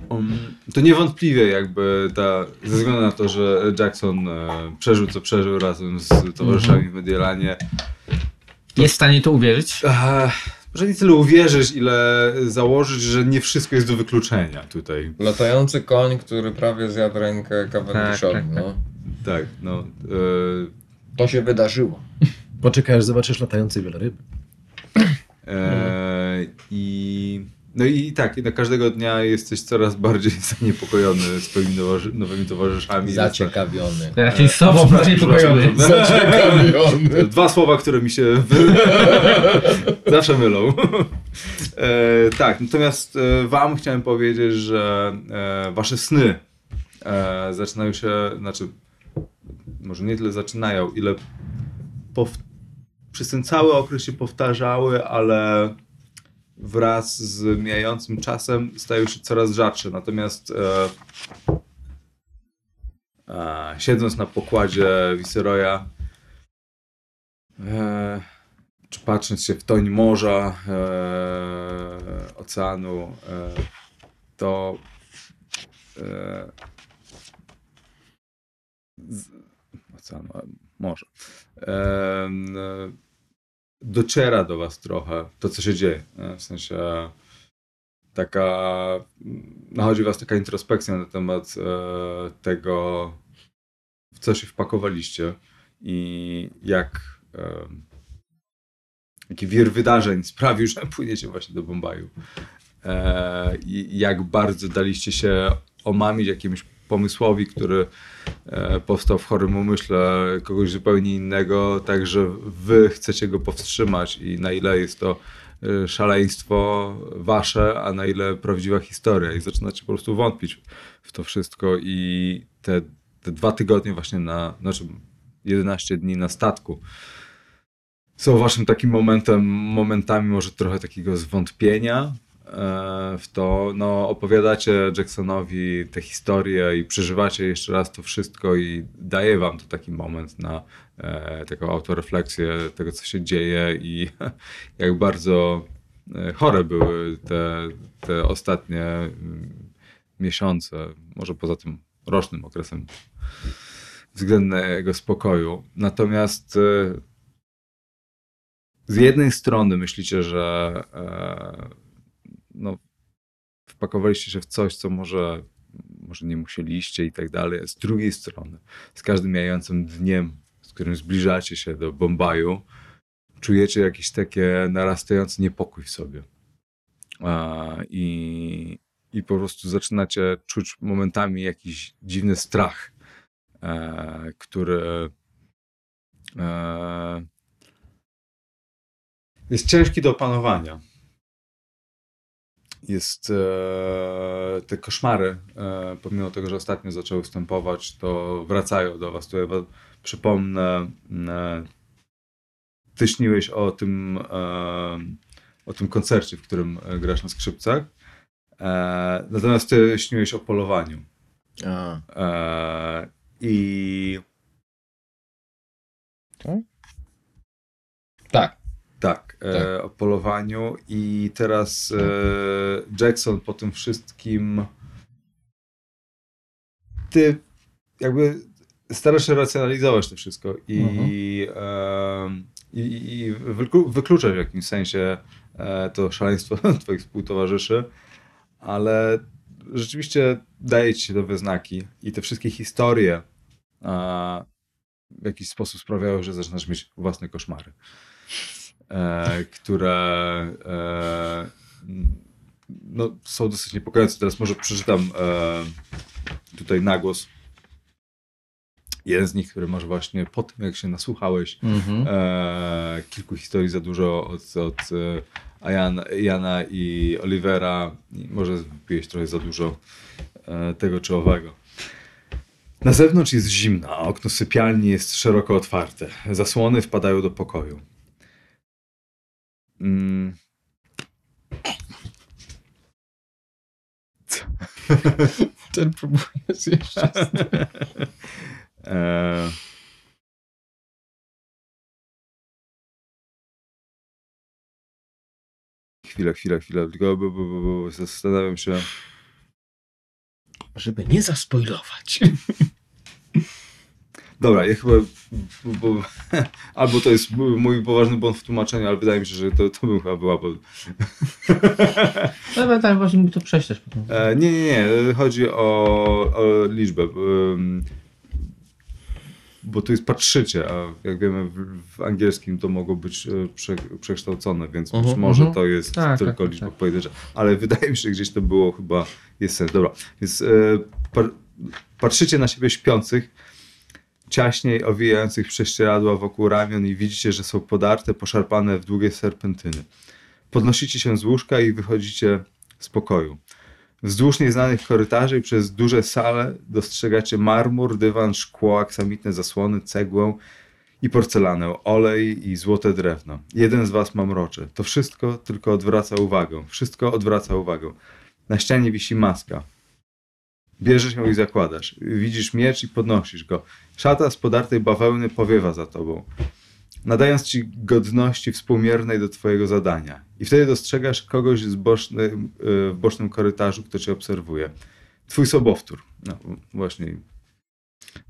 Um, to niewątpliwie jakby ta, ze względu na to, że Jackson e, przeżył co przeżył razem z towarzyszami w Mediolanie, Jest w stanie to uwierzyć? e, może nie tyle uwierzyć, ile założyć, że nie wszystko jest do wykluczenia tutaj. Latający koń, który prawie zjadł rękę Cavendishowi, Tak, tak, tak. no. Tak, no. E, To się wydarzyło. Poczekaj, aż zobaczysz latające wieloryby. e, I no i tak, i na każdego dnia jesteś coraz bardziej zaniepokojony swoimi nowymi towarzyszami. Zaciekawiony. Raczej sobą bardziej pokojony. Zaciekawiony. Dwa słowa, które mi się wy... zawsze mylą. E, tak, natomiast e, wam chciałem powiedzieć, że e, wasze sny e, zaczynają się, znaczy może nie tyle zaczynają, ile pow... przez ten cały okres się powtarzały, ale wraz z mijającym czasem stają się coraz rzadsze. Natomiast e, e, siedząc na pokładzie Viceroya, e, czy patrząc się w toń morza, e, oceanu, e, to e, z, oceanu, morza, dociera do was trochę to, co się dzieje. W sensie taka, nachodzi was taka introspekcja na temat e, tego, w co się wpakowaliście i jak em, jaki wir wydarzeń sprawił, że płyniecie właśnie do Bombaju. e, i jak bardzo daliście się omamić jakiemuś pomysłowi, który e, powstał w chorym umyśle kogoś zupełnie innego, także wy chcecie go powstrzymać i na ile jest to e, szaleństwo wasze, a na ile prawdziwa historia. I zaczynacie po prostu wątpić w to wszystko i te, te dwa tygodnie właśnie na, znaczy 11 dni na statku są waszym takim momentem, momentami może trochę takiego zwątpienia w to, no opowiadacie Jacksonowi tę historię i przeżywacie jeszcze raz to wszystko i daje wam to taki moment na e, taką autorefleksję tego, co się dzieje i jak bardzo e, chore były te, te ostatnie mm, miesiące, może poza tym rocznym okresem względnego spokoju. Natomiast e, z jednej strony myślicie, że e, no, wpakowaliście się w coś, co może, może nie musieliście i tak dalej. Z drugiej strony, z każdym mijającym dniem, z którym zbliżacie się do Bombaju, czujecie jakiś takie narastający niepokój w sobie. E, i, I po prostu zaczynacie czuć momentami jakiś dziwny strach, e, który e, jest ciężki do opanowania. Jest e, te koszmary, e, pomimo tego, że ostatnio zaczęły wstępować, to wracają do was. Tutaj przypomnę, e, ty śniłeś o tym, e, o tym koncercie, w którym e, grasz na skrzypcach. E, natomiast ty śniłeś o polowaniu. A, E, I tak. Tak, e, o polowaniu i teraz e, Jackson po tym wszystkim ty jakby starasz się racjonalizować to wszystko i, Mhm. e, i, i wyklu, wykluczać w jakimś sensie e, to szaleństwo twoich współtowarzyszy, ale rzeczywiście daje ci się to we znaki i te wszystkie historie e, w jakiś sposób sprawiają, że zaczynasz mieć własne koszmary e, które e, no, są dosyć niepokojące. Teraz może przeczytam e, tutaj na głos jeden z nich, który może właśnie po tym, jak się nasłuchałeś Mhm. e, kilku historii za dużo od, od e, Ajan, Jana i Olivera, i może wypiłeś trochę za dużo e, tego czy owego. Na zewnątrz jest zimno, a okno sypialni jest szeroko otwarte. Zasłony wpadają do pokoju. Mm. Ten próbuje jeszcze. Eee. Chwila, chwila, chwila. Tylko bo, bo, bo, bo zastanawiam się. Żeby nie zaspoilować. Dobra, ja chyba. Bo, bo, albo to jest mój poważny błąd w tłumaczeniu, ale wydaje mi się, że to, to bym chyba była. Bo, Dobra, tak właśnie mi to prześlesz potem. e, nie, nie, nie. Chodzi o, o liczbę. em, Bo to jest patrzycie, a jak wiemy w, w angielskim to mogło być e, prze, przekształcone, więc być Mhm, może mhm. to jest Tak, tylko tak, tak, liczba tak. pojedyncza. Ale wydaje mi się, że gdzieś to było chyba, jest sens. Dobra, więc e, par, patrzycie na siebie śpiących, ciaśniej owijających prześcieradła wokół ramion i widzicie, że są podarte, poszarpane w długie serpentyny. Podnosicie się z łóżka i wychodzicie z pokoju. Wzdłuż nieznanych korytarzy przez duże sale dostrzegacie marmur, dywan, szkło, aksamitne zasłony, cegłę i porcelanę, olej i złote drewno. Jeden z was mamrocze. To wszystko tylko odwraca uwagę. Wszystko odwraca uwagę. Na ścianie wisi maska. Bierzesz ją i zakładasz. Widzisz miecz i podnosisz go. Szata z podartej bawełny powiewa za tobą, nadając ci godności współmiernej do twojego zadania. I wtedy dostrzegasz kogoś z bocznym, y, w bocznym korytarzu, kto cię obserwuje. Twój sobowtór. No właśnie.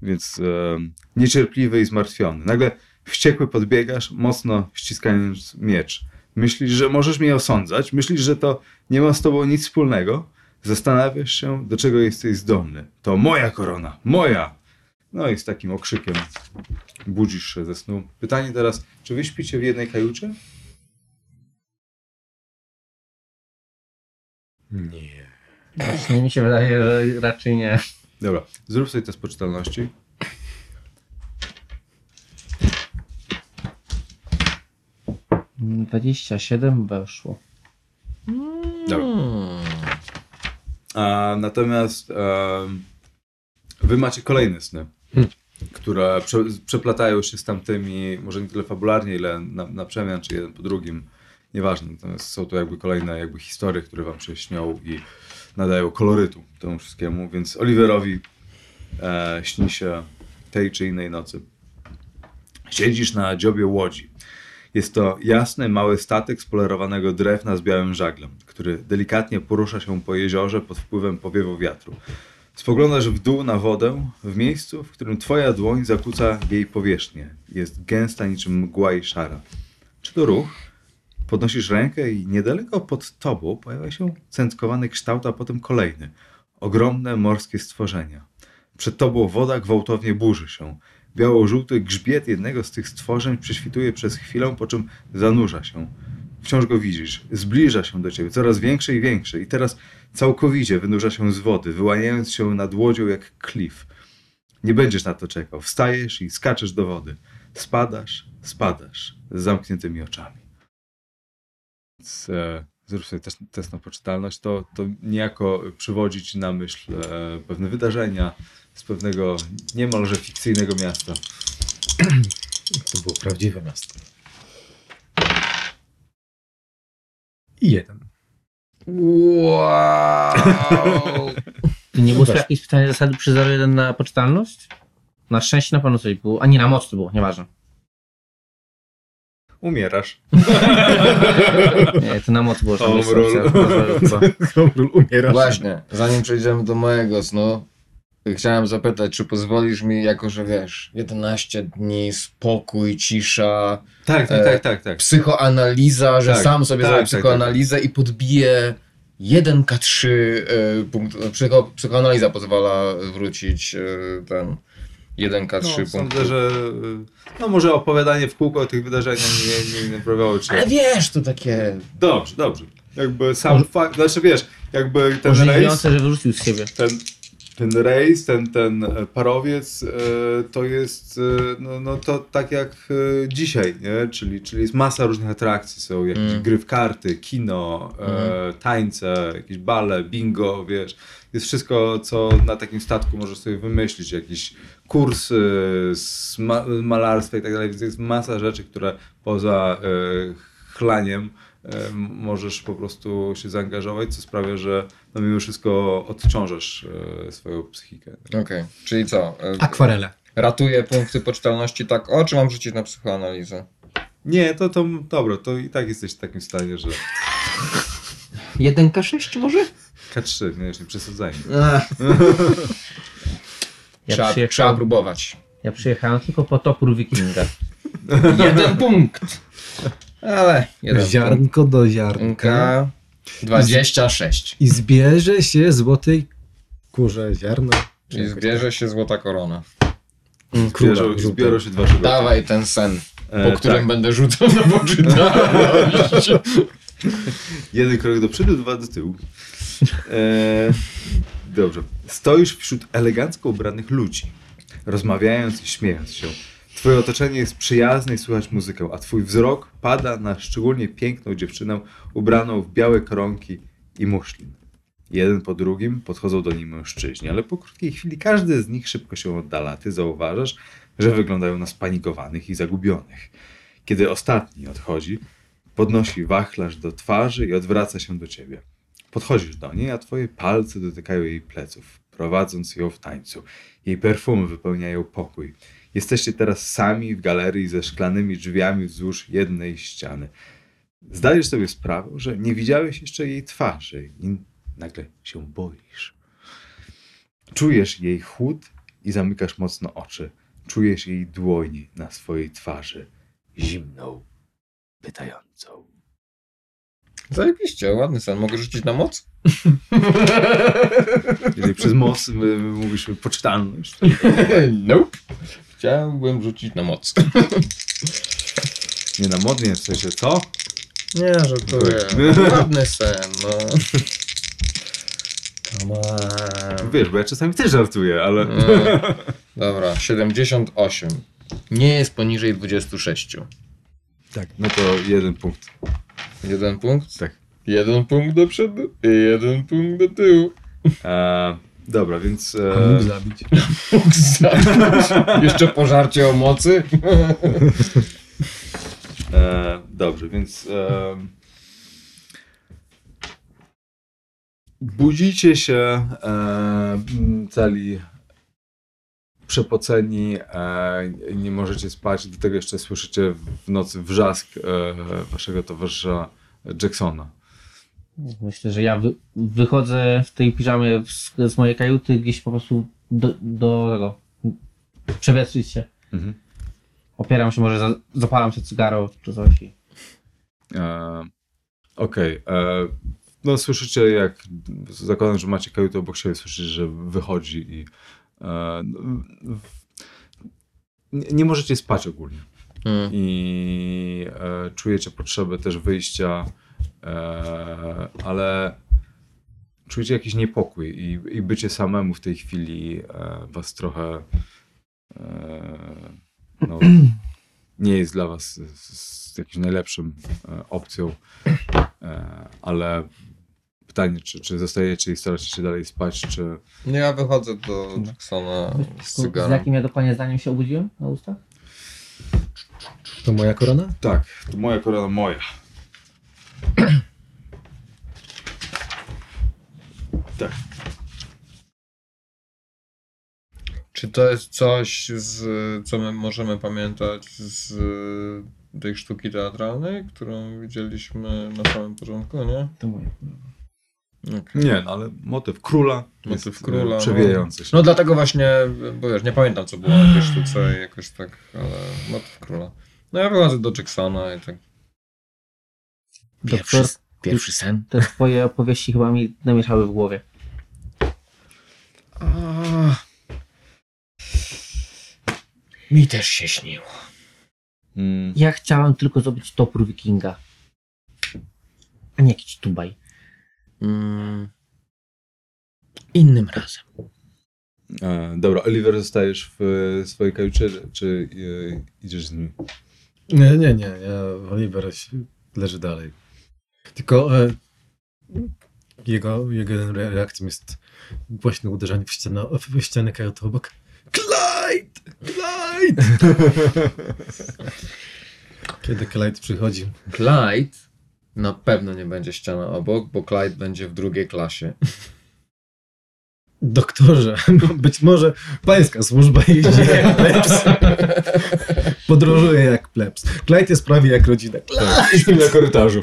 Więc e, niecierpliwy i zmartwiony. Nagle wściekły podbiegasz, mocno ściskając miecz. Myślisz, że możesz mnie osądzać, myślisz, że to nie ma z tobą nic wspólnego. Zastanawiasz się, do czego jesteś zdolny. To moja korona, moja! No i z takim okrzykiem budzisz się ze snu. Pytanie teraz, czy wy śpicie w jednej kajucie? Nie. Właśnie mi się wydaje, że raczej nie. Dobra, zrób sobie test poczytalności. Mm, 27 weszło. Dobra. A, natomiast em, wy macie kolejne sny, które prze, przeplatają się z tamtymi, może nie tyle fabularnie, ile na, na przemian, czy jeden po drugim, nieważne. Natomiast są to jakby kolejne jakby historie, które wam się śnią i nadają kolorytu temu wszystkiemu, więc Oliverowi e, śni się tej czy innej nocy. Siedzisz na dziobie łodzi. Jest to jasny, mały statek z polerowanego drewna z białym żaglem, który delikatnie porusza się po jeziorze pod wpływem powiewu wiatru. Spoglądasz w dół na wodę, w miejscu, w którym twoja dłoń zakłóca jej powierzchnię. Jest gęsta niczym mgła i szara. Czy to ruch? Podnosisz rękę i niedaleko pod tobą pojawia się centkowany kształt, a potem kolejny. Ogromne morskie stworzenia. Przed tobą woda gwałtownie burzy się. Biało-żółty grzbiet jednego z tych stworzeń prześwituje przez chwilę, po czym zanurza się. Wciąż go widzisz. Zbliża się do ciebie, coraz większy i większy. I teraz całkowicie wynurza się z wody, wyłaniając się nad łodzią jak klif. Nie będziesz na to czekał. Wstajesz i skaczesz do wody. Spadasz, spadasz z zamkniętymi oczami. Więc, e, zrób sobie test, test na poczytalność. To, to niejako przywodzi ci na myśl e, pewne wydarzenia z pewnego niemalże fikcyjnego miasta. To było prawdziwe miasto. I jeden. Wow! To nie było jakieś pytanie zasady przy 0,1 na poczytalność? Na szczęście na pewno coś było. A nie, na moc to było, nieważne. Umierasz. Nie, to na moc było. że to jest Home opcja, chyba. Król umiera. Właśnie, zanim przejdziemy do mojego snu, chciałem zapytać, czy pozwolisz mi, jako że wiesz, 11 dni, spokój, cisza, Tak, tak, E, tak, tak, tak. psychoanaliza, że Tak, sam sobie tak, zrobię tak, psychoanalizę i podbiję 1K3 e, punkt, psycho, psychoanaliza pozwala wrócić e, ten 1K3 No, punkt. sądzę, że y, no może opowiadanie w kółko o tych wydarzeniach nie, nie, nie naprawiało cię. Ale wiesz, to takie... Dobrze, dobrze. Jakby sam fakt, znaczy wiesz, jakby ten rejs, że wyrzucił z siebie. ten, ten rejs, ten, ten e, parowiec e, to jest e, no, no to tak jak dzisiaj, nie? Czyli, czyli jest masa różnych atrakcji, są jakieś Mm. gry w karty, kino, e, tańce, jakieś bale, bingo, wiesz. Jest wszystko, co na takim statku możesz sobie wymyślić, jakieś kursy z ma malarstwa i tak dalej, więc jest masa rzeczy, które poza chlaniem możesz po prostu się zaangażować, co sprawia, że no mimo wszystko odciążasz e, swoją psychikę. Okej, czyli co? e, Akwarele. Ratuję punkty poczytalności tak o, czy mam rzucić na psychoanalizę? Nie, to, to dobra, to i tak jesteś w takim stanie, że 1K6 może? K3, nie, już nie przesadzajmy. Ja, trzeba, trzeba próbować. ja przyjechałem tylko po topór wikinga. Jeden punkt! Ale jeden punkt. Ziarnko do ziarnka. K 26. I zbierze się złotej kurze ziarno. Czyli zbierze się złota korona. Króla, Zbierą, żółtego. zbiorą się dwa żygoty. Dawaj ten sen, E, po którym tak. będę rzucał na poczytalność. Jeden krok do przodu, dwa do tyłu. E, dobrze. Stoisz wśród elegancko ubranych ludzi, rozmawiając i śmiejąc się. Twoje otoczenie jest przyjazne i słychać muzykę, a twój wzrok pada na szczególnie piękną dziewczynę ubraną w białe koronki i muszlin. Jeden po drugim podchodzą do niej mężczyźni, ale po krótkiej chwili każdy z nich szybko się oddala. Ty zauważasz, że wyglądają na spanikowanych i zagubionych. Kiedy ostatni odchodzi, podnosi wachlarz do twarzy i odwraca się do ciebie. Podchodzisz do niej, a twoje palce dotykają jej pleców, prowadząc ją w tańcu. Jej perfumy wypełniają pokój. Jesteście teraz sami w galerii ze szklanymi drzwiami wzdłuż jednej ściany. Zdajesz sobie sprawę, że nie widziałeś jeszcze jej twarzy i nagle się boisz. Czujesz jej chłód i zamykasz mocno oczy. Czujesz jej dłoń na swojej twarzy, zimną, pytającą. Zajebiście, ładny sen. Mogę rzucić na moc? Jeżeli przez moc mówisz poczytalność. nope. Chciałbym rzucić na moc. Nie na modnie, w sensie co? Nie, żartuję. Ładny sen, no. Come on. Wiesz, bo ja czasami też żartuję, ale... E, Dobra, 78. Nie jest poniżej 26. Tak, no to jeden punkt. Jeden punkt? Tak. Jeden punkt do przodu i jeden punkt do tyłu. E, dobra, więc... A mógł E, zabić. Mógł zabić. Jeszcze pożarcie o mocy. e, dobrze, więc... E, budzicie się e, cali przepoceni, e, nie możecie spać, do tego jeszcze słyszycie w nocy wrzask e, waszego towarzysza Jacksona. Myślę, że ja wy, wychodzę w tej piżamie z, z mojej kajuty gdzieś po prostu do, do tego. Przewietrzyć się. Mhm. Opieram się, może za, zapalam się cygaro czy coś. i- E, Okej. e, No słyszycie jak, zakładam, że macie kajutę obok siebie, słyszycie, że wychodzi i e, no, w- nie, nie możecie spać ogólnie. Hmm. I e, czujecie potrzebę też wyjścia, ale czujecie jakiś niepokój i, i bycie samemu w tej chwili e, was trochę e, no, nie jest dla was z, z jakimś najlepszym e, opcją, e, ale pytanie, czy, czy zostajecie i staracie się dalej spać, czy No ja wychodzę do Jacksona z Z cygarem. jakim ja dokładnie zdaniem się obudziłem na ustach? To moja korona? tak, to moja korona moja. Tak. Czy to jest coś, z, co my możemy pamiętać z tej sztuki teatralnej, którą widzieliśmy na samym początku, nie? To moje. Okej. Nie, no ale motyw króla Motyw jest króla, e, no. przewijający się. No dlatego właśnie, bo wiesz, nie pamiętam co było na tej sztuce i jakoś tak, ale motyw króla. No ja wychodzę do Jacksona i tak. Doktor, pierwszy sen. te twoje opowieści chyba mi namieszały w głowie. Mi też się śniło. Mm, Ja chciałem tylko zrobić topór wikinga. A nie jakiś tubaj. Mm. Innym razem. e, dobra, Oliver, zostajesz w e, swojej kajucie, czy e, idziesz z nim? Nie, nie, nie. Ja, Oliver się- leży dalej. Tylko e, jego, jego re- reakcją jest głośne uderzanie w ścianę, w ścianę kajuty obok. Clyde! Clyde! Kiedy Clyde przychodzi. Clyde na pewno nie będzie ściana obok, bo Clyde będzie w drugiej klasie. Doktorze, być może pańska służba jeździ jak plebs. Podróżuje jak plebs. Clyde jest prawie jak rodzina. Clyde! Śpi na korytarzu.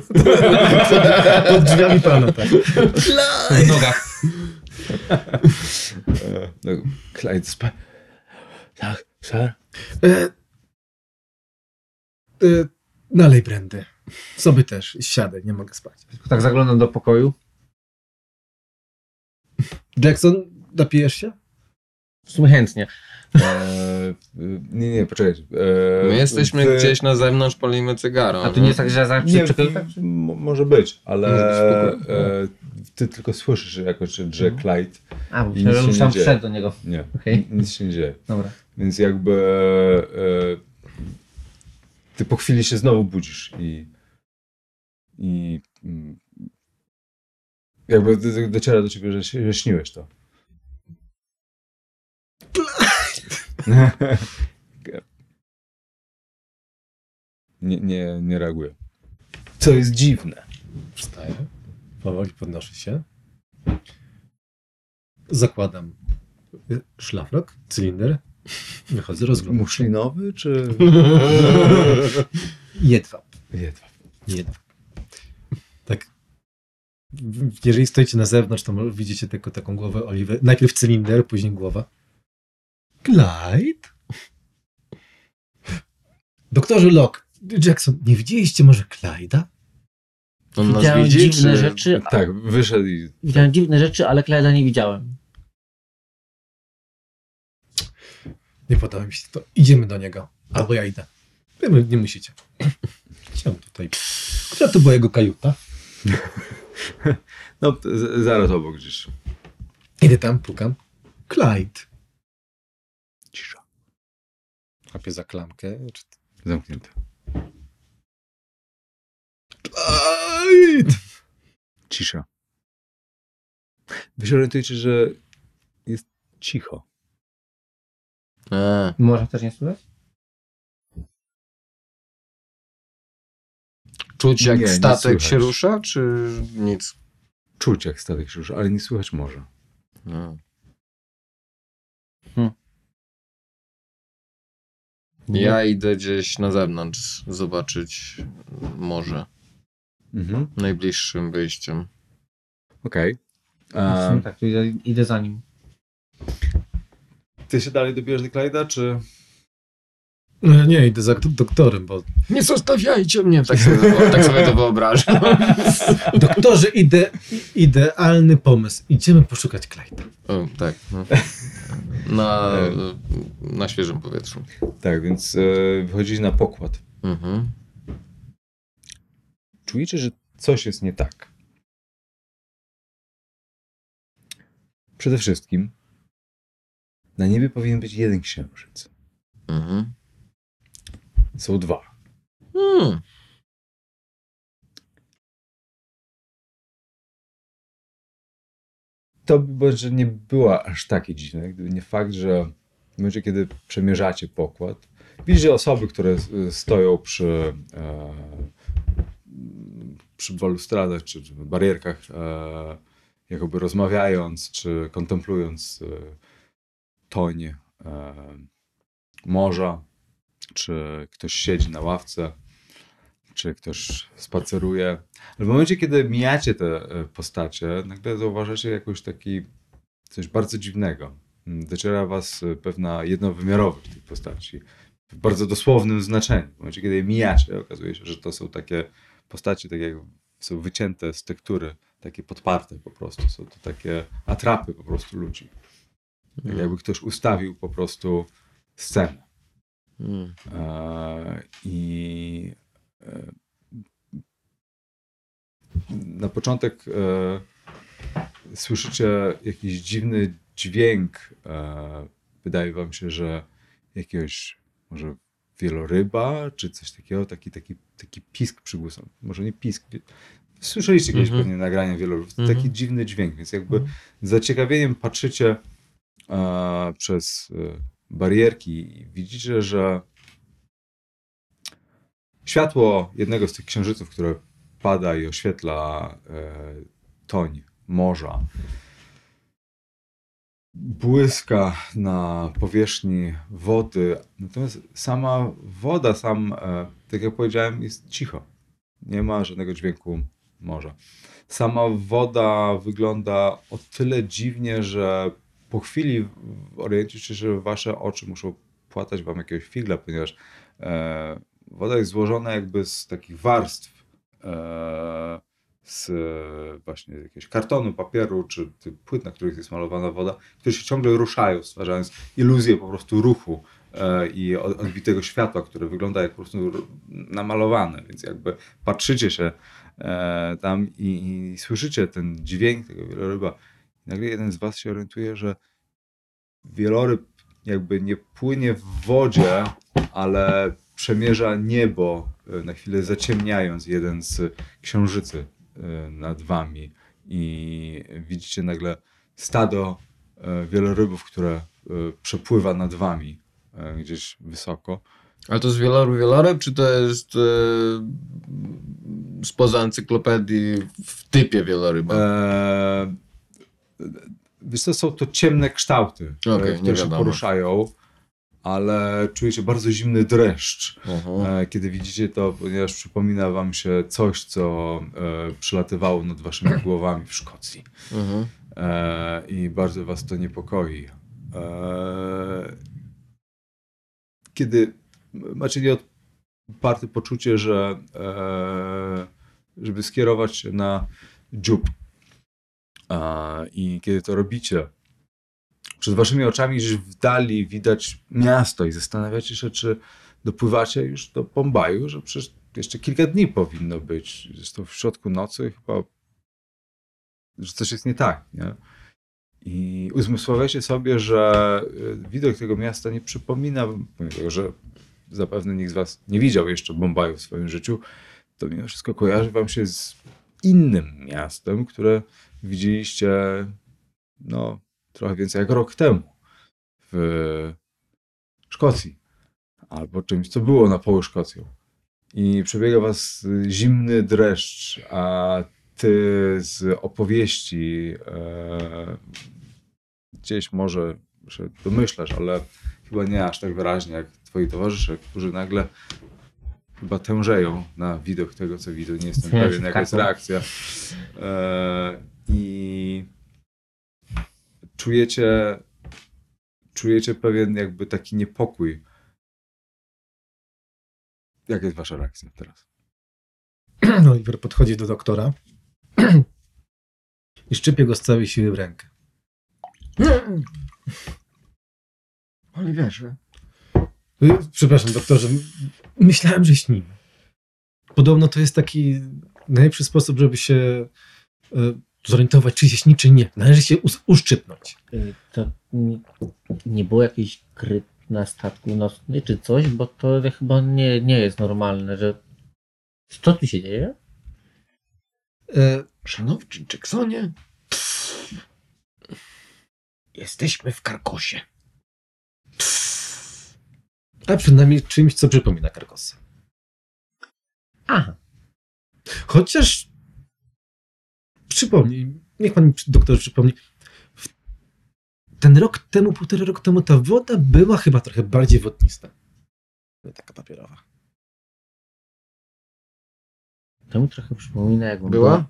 Pod drzwiami pana, tak. W nogach. E, no, Clyde spa... Tak, sir. E, e, nalej brandy. Sobie też. Siadaj, nie mogę spać. Tak zaglądam do pokoju. Jackson, napijesz się? W sumie chętnie. E, nie, nie, poczekajcie. E, My jesteśmy ty- gdzieś na zewnątrz, palimy cygaro. A to nie jest tak, że ja zaraz Nie, przy m- może być, ale e, ty tylko słyszysz jakoś, że drze Clyde. A, bo myślałem, że wszedł do niego. Nie, Okej. nic się nie dzieje. Dobra. Więc jakby e, ty po chwili się znowu budzisz i i mm, jakby do- do- dociera do ciebie, że, że śniłeś to. nie, nie, nie reaguje. Co jest dziwne. Wstaję. Powoli podnoszę się. Zakładam szlafrok, cylinder. Wychodzę, rozglądam. Muszlinowy czy Jedwab. jedwab? Jedwab. Tak. W- Jeżeli stoicie na zewnątrz, to widzicie tylko taką głowę Oliwy. Najpierw cylinder, później głowa. Clyde? Doktorze Locke, Jackson, nie widzieliście może Clyda? On nas Widziałem widzi, dziwne czy... rzeczy, a, Tak, wyszedł i widziałem dziwne rzeczy, ale Clyda nie widziałem. Nie podoba mi się to. Idziemy do niego. Albo ja idę. Wy nie musicie. Chciałem tutaj. Która to była jego kajuta? no, zaraz obok gdzieś. Idę tam, pukam. Clyde. Cisza. Łapię za klamkę. Czy... Zamknięte. Clyde! Cisza. Wy się orientujecie, że jest cicho. A, Może też nie słychać? Czuć jak Nie, nie statek słychać. się rusza, czy nic? Czuć jak statek się rusza, ale nie słychać może. A. Hmm. Ja idę gdzieś na zewnątrz zobaczyć morze Mhm. najbliższym wyjściem. Okej. No, Okay. tak, to idę, idę za nim. Ty się dalej dobierasz do Clyda, czy... No, nie, idę za doktorem, bo... Nie zostawiajcie mnie! Tak sobie, tak sobie to wyobrażam. Doktorze, ide, idealny pomysł. Idziemy poszukać Clyde'a. O, tak. No. Na, na świeżym powietrzu. Tak, więc e, wychodzisz na pokład. Mhm. Czujecie, że coś jest nie tak. Przede wszystkim na niebie powinien być jeden księżyc. Mhm. Są dwa. Hmm. To by może nie była aż takie dziwne, gdyby nie fakt, że w momencie, kiedy przemierzacie pokład, widzicie osoby, które e, stoją przy, e, przy balustradach czy, czy barierkach, e, jakoby rozmawiając czy kontemplując e, toń e, morza, czy ktoś siedzi na ławce, czy ktoś spaceruje. Ale w momencie, kiedy mijacie te e, postacie, nagle zauważacie jakoś taki coś bardzo dziwnego. Mm, Dociera was e, pewna jednowymiarowość tej postaci. W bardzo dosłownym znaczeniu. W momencie, kiedy je mijacie, okazuje się, że to są takie postacie, tak jak są wycięte z tektury, takie podparte po prostu. Są to takie atrapy po prostu ludzi. Tak jakby ktoś ustawił po prostu scenę. Hmm. I e, na początek e, słyszycie jakiś dziwny dźwięk. E, wydaje wam się, że jakiegoś może wieloryba, czy coś takiego, taki, taki, taki pisk przygłusem. Może nie pisk. Słyszeliście kiedyś Mhm. pewnie nagrania wielorybów. To Mhm. Taki dziwny dźwięk, więc jakby z zaciekawieniem patrzycie e, przez e, barierki widzicie, że światło jednego z tych księżyców, które pada i oświetla e, toń morza, błyska na powierzchni wody. Natomiast sama woda, sam, e, tak jak powiedziałem, jest cicho. Nie ma żadnego dźwięku morza. Sama woda wygląda o tyle dziwnie, że po chwili orientujecie się, że wasze oczy muszą płatać wam jakiegoś figla, ponieważ e, woda jest złożona jakby z takich warstw e, z e, właśnie jakiegoś kartonu, papieru, czy płyt, na których jest malowana woda, które się ciągle ruszają, stwarzając iluzję po prostu ruchu e, i od- odbitego światła, które wygląda jak po prostu namalowane, więc jakby patrzycie się e, tam i, i słyszycie ten dźwięk tego wieloryba. Nagle jeden z was się orientuje, że wieloryb jakby nie płynie w wodzie, ale przemierza niebo, e, na chwilę zaciemniając jeden z księżycy e, nad wami i widzicie nagle stado e, wielorybów, które przepływa nad wami gdzieś wysoko. Ale to jest wieloryb, wieloryb, czy to jest e, spoza encyklopedii w typie wieloryba? E, wiesz co, są to ciemne kształty, e, nie które się poruszają, ale czujecie bardzo zimny dreszcz, Aha. e, kiedy widzicie to, ponieważ przypomina wam się coś, co e, przelatywało nad waszymi głowami w Szkocji. Mhm. E, I bardzo was to niepokoi. E, kiedy macie nieodparte poczucie, że e, żeby skierować się na dziób i kiedy to robicie, przed waszymi oczami gdzieś w dali widać miasto i zastanawiacie się, czy dopływacie już do Bombaju, że przecież jeszcze kilka dni powinno być. To w środku nocy chyba, że coś jest nie tak, nie? I uzmysławiacie sobie, że y, widok tego miasta nie przypomina, pomimo że zapewne nikt z was nie widział jeszcze Bombaju w swoim życiu, to mimo wszystko kojarzy wam się z innym miastem, które widzieliście no, trochę więcej jak rok temu w Szkocji. Albo czymś, co było na poły Szkocją. I przebiega was zimny dreszcz, a ty z opowieści e, gdzieś może że domyślasz, ale chyba nie aż tak wyraźnie jak twoi towarzysze, którzy nagle chyba tężeją na widok tego, co widzą. Nie jestem się pewien, jaka jest reakcja. E, I czujecie, czujecie pewien jakby taki niepokój. Jaka jest wasza reakcja teraz? Oliver podchodzi do doktora i szczypie go z całej siły w rękę. Oliwierze. Y, Przepraszam, doktorze, myślałem, że śnimy. Podobno to jest taki najlepszy sposób, żeby się y, zorientować, czy się śni, czy nie. Należy się us- uszczypnąć. Y, To nie, było jakiejś kryt na statku nocny czy coś, bo to chyba nie, nie jest normalne, że... Co tu się dzieje? E, Szanowny Jacksonie. Jesteśmy w Karkosie. a przynajmniej czymś, co przypomina Karkosa. Aha. Chociaż przypomnij, niech pan mi doktor przypomni. Ten rok temu, półtora roku temu ta woda była chyba trochę bardziej wodnista. Nie taka papierowa. To mi trochę przypomina, jakbym Była?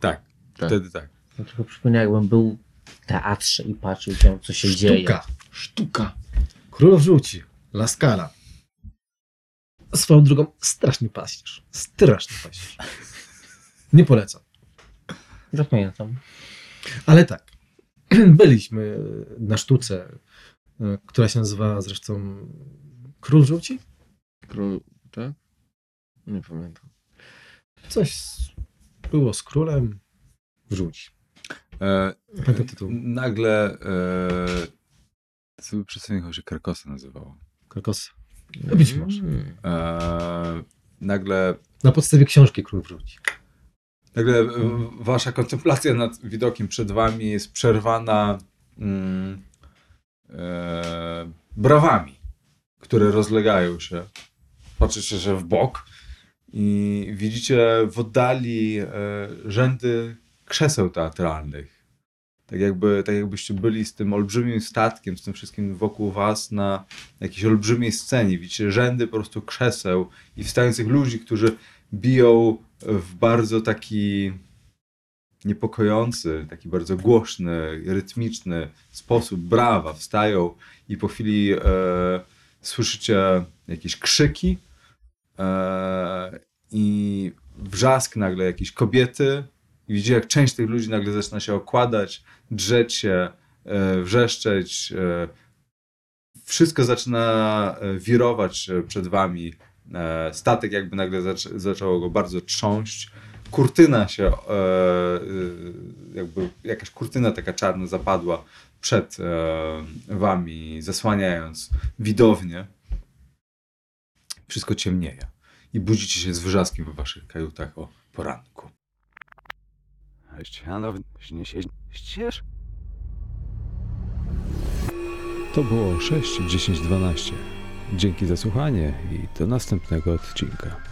Tak, Tak. wtedy tak. To trochę przypomina, jakbym był w teatrze i patrzył tam, co się dzieje. Sztuka. Sztuka. Król wrzuci. Laskala. Swoją drugą straszny paścierz. Straszny paścierz. Nie polecam. Zapamiętam. Ale tak. Byliśmy na sztuce, e, która się nazywa zresztą Król Żółci? Król, tak? Nie pamiętam. Coś z, było z królem w Żółci. E, Pamiętam tytuł. nagle e, sobie przedstawienie chyba się Karkosa nazywało. Karkosa. No być może. Mm. E, nagle Na podstawie książki Król Wróci. Nagle wasza kontemplacja nad widokiem przed wami jest przerwana mm, e, brawami, które rozlegają się. Patrzycie się w bok i widzicie w oddali e, rzędy krzeseł teatralnych. Tak, jakby, tak jakbyście byli z tym olbrzymim statkiem, z tym wszystkim wokół was na jakiejś olbrzymiej scenie. Widzicie rzędy po prostu krzeseł i wstających ludzi, którzy biją w bardzo taki niepokojący, taki bardzo głośny, rytmiczny sposób brawa wstają i po chwili e, słyszycie jakieś krzyki e, i wrzask nagle jakiejś kobiety. I widzicie jak część tych ludzi nagle zaczyna się okładać, drzeć się, e, wrzeszczeć, e, wszystko zaczyna e, wirować e, przed wami statek jakby nagle zac- zaczęło go bardzo trząść. Kurtyna się, e, e, jakby jakaś kurtyna taka czarna zapadła przed e, wami, zasłaniając widownię. Wszystko ciemnieje i budzicie się z wrzaskiem w waszych kajutach o poranku. Śnie się ścież. To było 6, 10, 12. Dzięki za słuchanie i do następnego odcinka.